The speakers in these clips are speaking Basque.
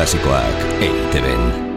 klasikoak eiteben.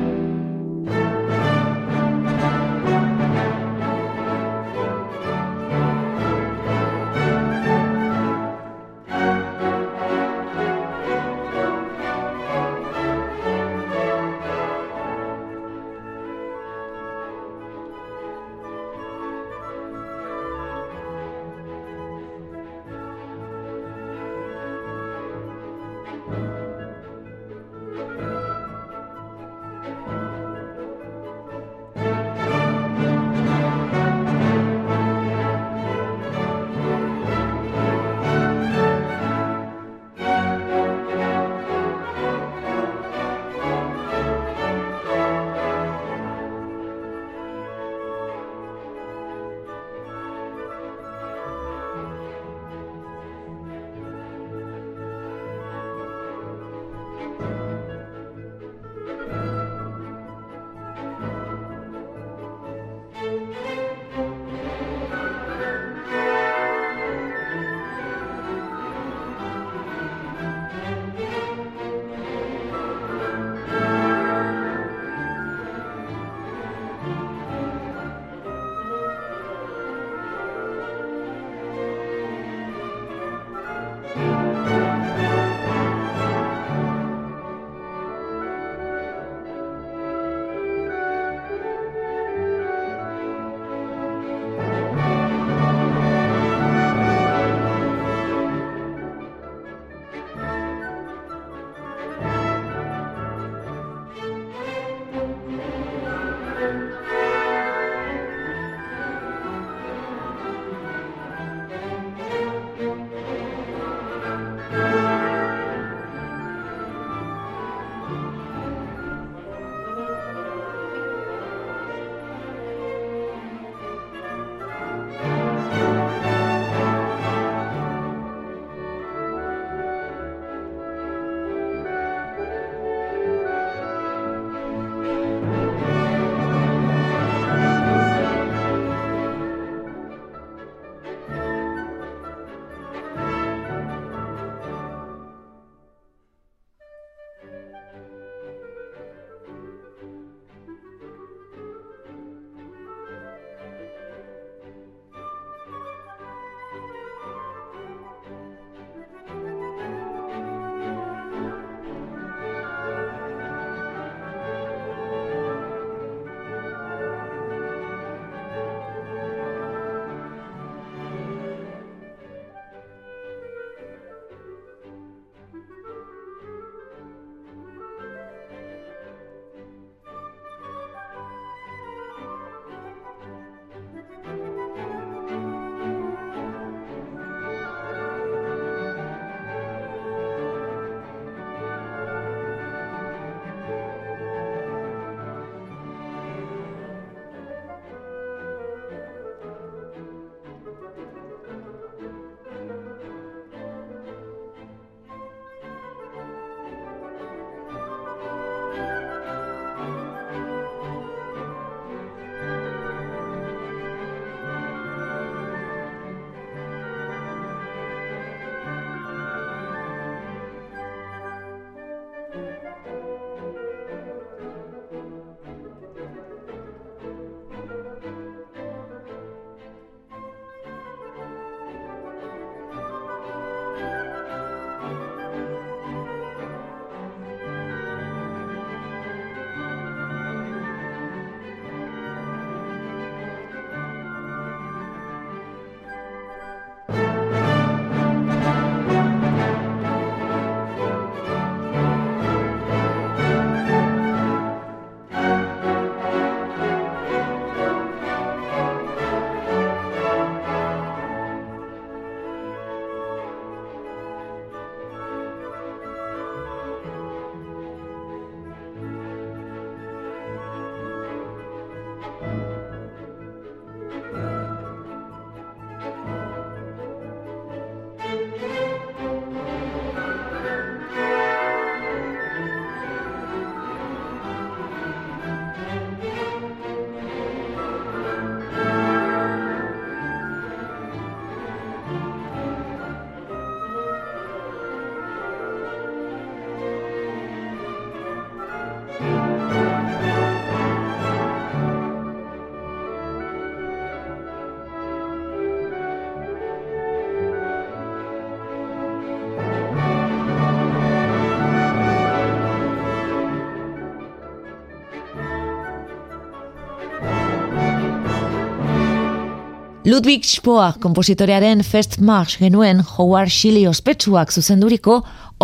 Ludwig Spoa kompositorearen Fest March genuen Howard Shilly ospetsuak zuzenduriko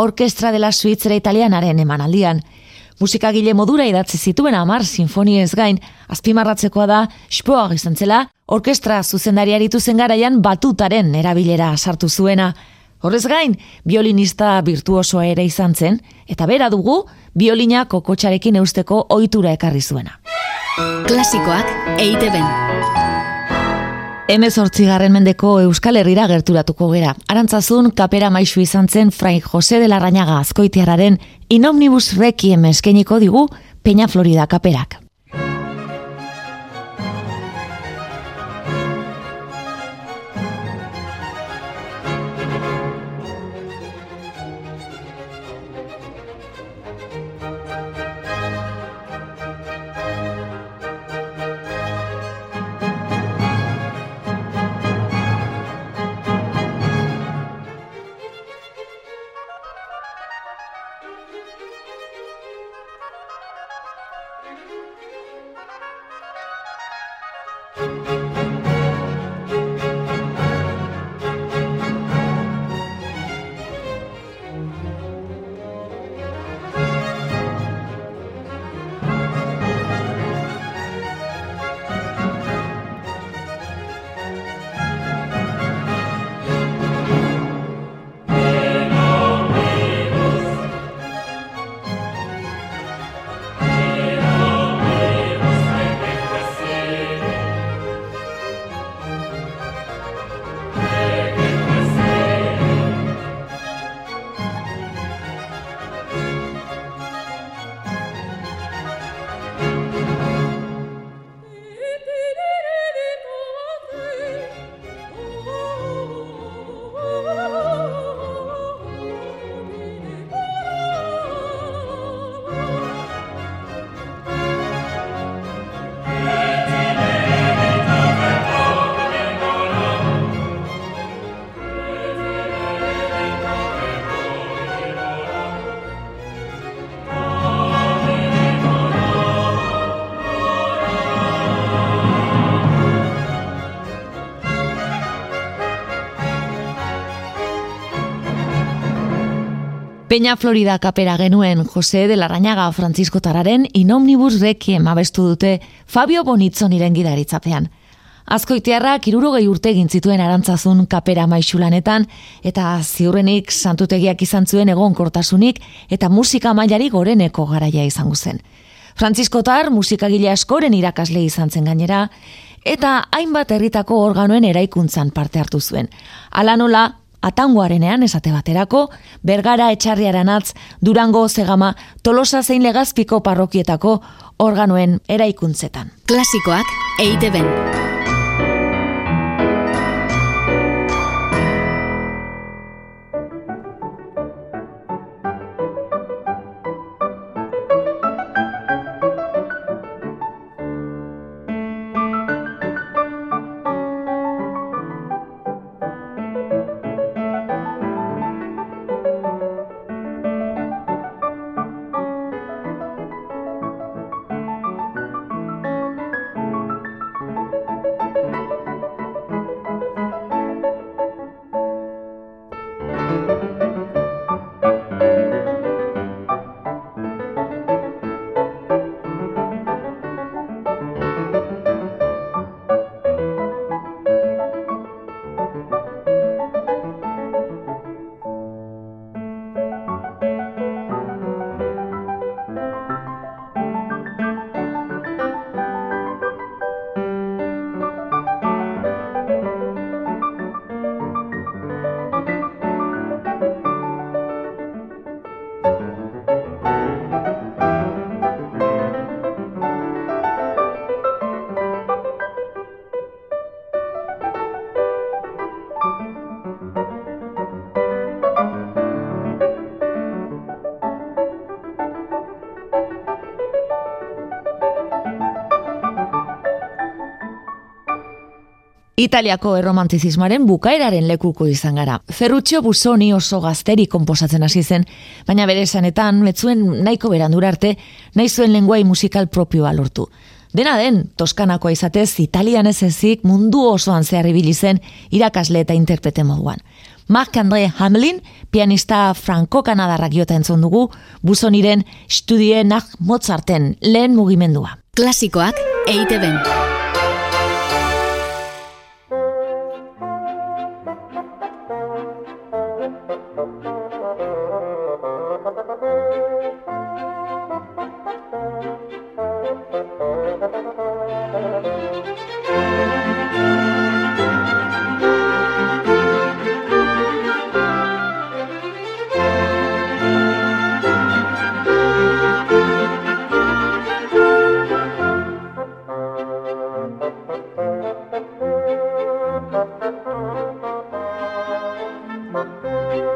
Orkestra dela Suitzera Italianaren emanaldian. Musikagile modura idatzi zituen amar sinfoniez gain, azpimarratzekoa da Spoa gizantzela, orkestra zuzendariaritu zen garaian batutaren erabilera sartu zuena. Horrez gain, biolinista virtuosoa ere izan zen, eta bera dugu, biolina kokotxarekin eusteko ohitura ekarri zuena. Klasikoak eite garren mendeko Euskal Herrira gerturatuko gera. Arantzazun, kapera maisu izan zen Fray Jose de la Rañaga azkoitiararen inomnibus rekiem eskeniko digu Peña Florida kaperak. Thank you. Peña Florida kapera genuen Jose de Larrañaga Francisco Tararen inomnibus rekiem abestu dute Fabio Bonitzon iren gidaritzapean. Azkoitearra kirurogei urte egin zituen arantzazun kapera maixulanetan eta ziurrenik santutegiak izan zuen egon kortasunik eta musika mailari goreneko garaia izango zen. Francisco Tar musikagile askoren irakasle izan zen gainera eta hainbat herritako organoen eraikuntzan parte hartu zuen. Ala nola, atangoarenean esate baterako, bergara etxarriaran atz, durango zegama, tolosa zein legazpiko parrokietako organoen eraikuntzetan. Klasikoak eite Italiako erromantizismaren bukaeraren lekuko izan gara. Ferruccio Busoni oso gazteri konposatzen hasi zen, baina bere esanetan, metzuen nahiko berandura arte, nahi zuen lenguai musikal propioa lortu. Dena den, Toskanakoa izatez, italian ez ezik mundu osoan zehar ibili zen irakasle eta interprete moduan. Marc-André Hamelin, pianista franco-kanadarrak jota entzun dugu, buzoniren studienak Mozarten lehen mugimendua. Klasikoak Música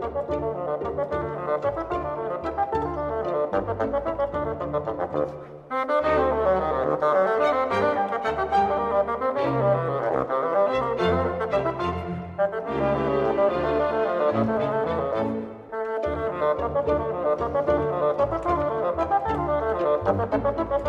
eite ben.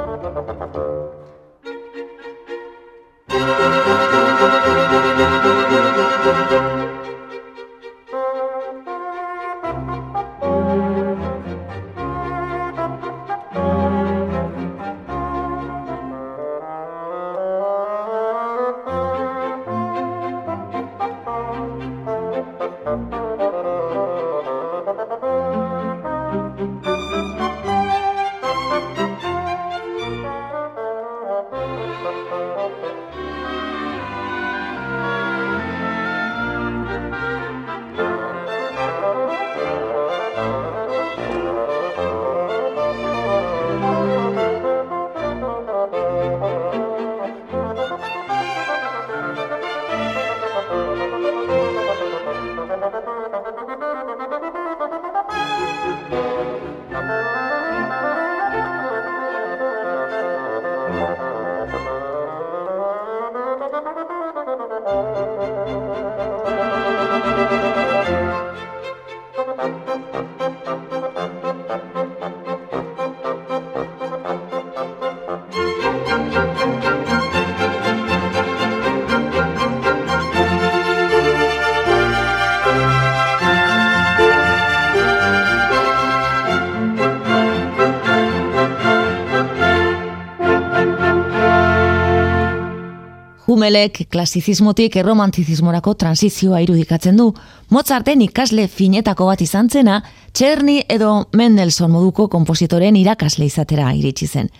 Humelek klasizismotik erromantizismorako transizioa irudikatzen du. Mozarten ikasle finetako bat izan zena, Txerni edo Mendelssohn moduko kompositoren irakasle izatera iritsi zen.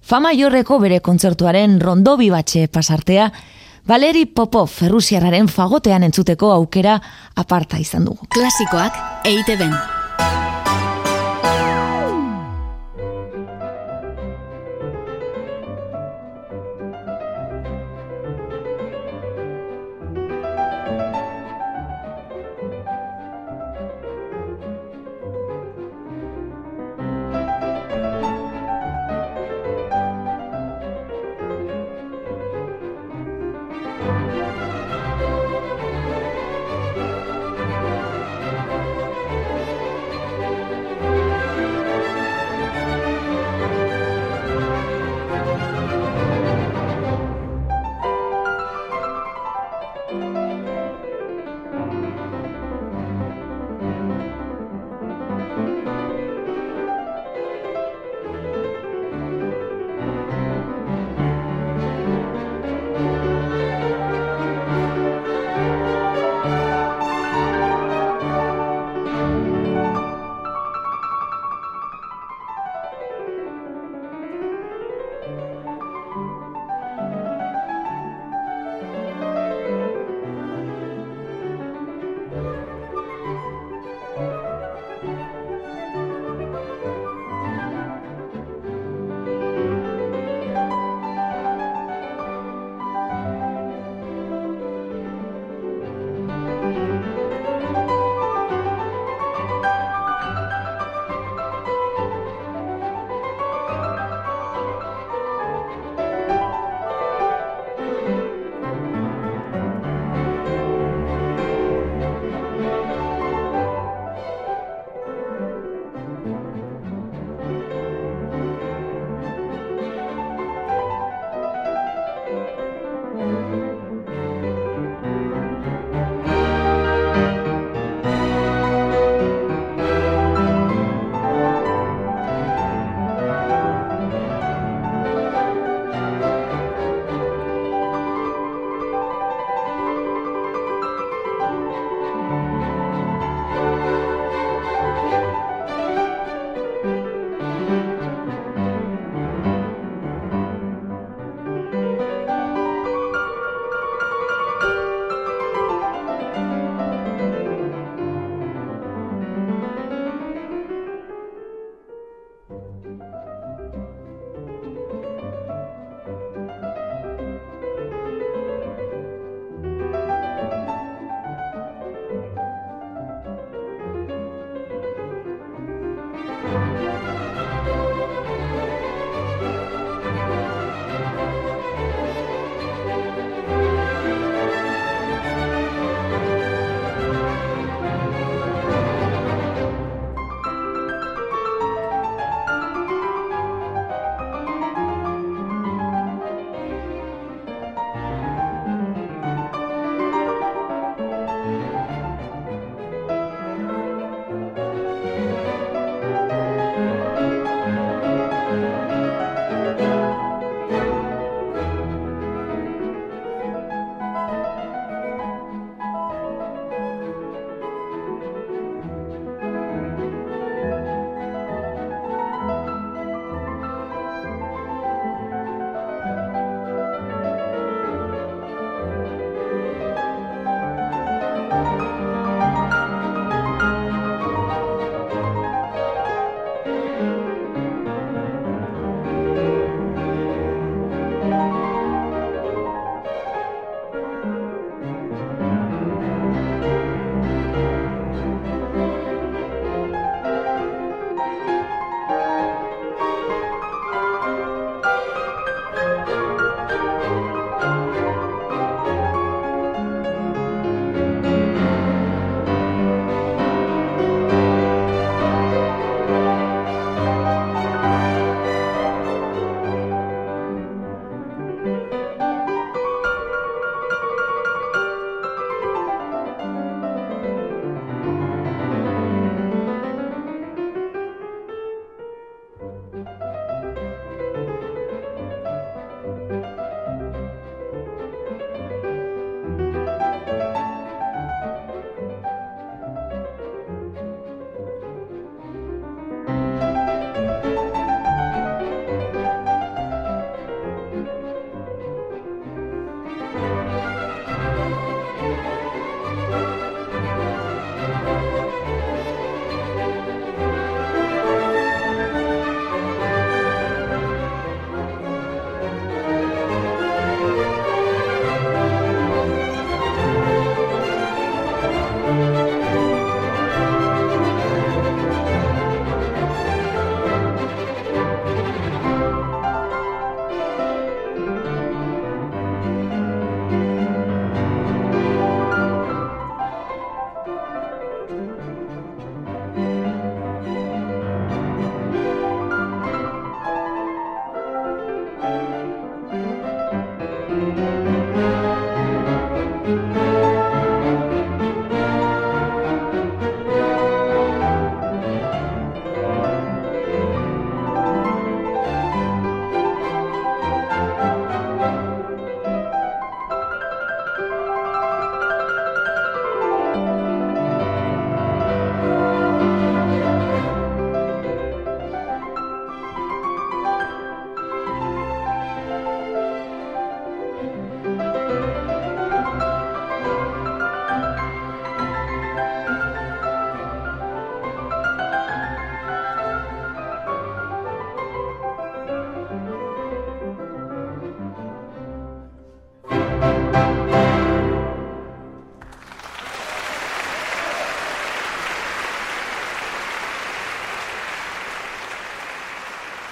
Fama jorreko bere kontzertuaren rondobi batxe pasartea, Valeri Popov Ferrusiararen fagotean entzuteko aukera aparta izan dugu. Klasikoak eite ben.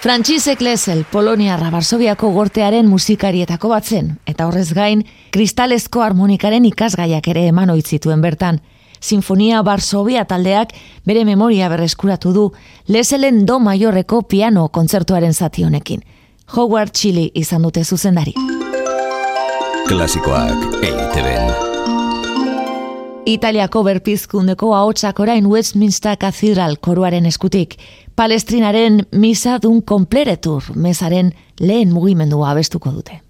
Frantzisek Lesel, Poloniarra Barsobiako gortearen musikarietako batzen, eta horrez gain, kristalezko harmonikaren ikasgaiak ere eman oitzituen bertan. Sinfonia Barsobia taldeak bere memoria berreskuratu du Leselen do maiorreko piano kontzertuaren zati honekin. Howard Chili izan dute zuzendari. Klasikoak eiteben. Italiako berpizkundeko ahotsak orain Westminster Cathedral koruaren eskutik. Palestrinaren misa dun kompleretur mesaren lehen mugimendua abestuko dute.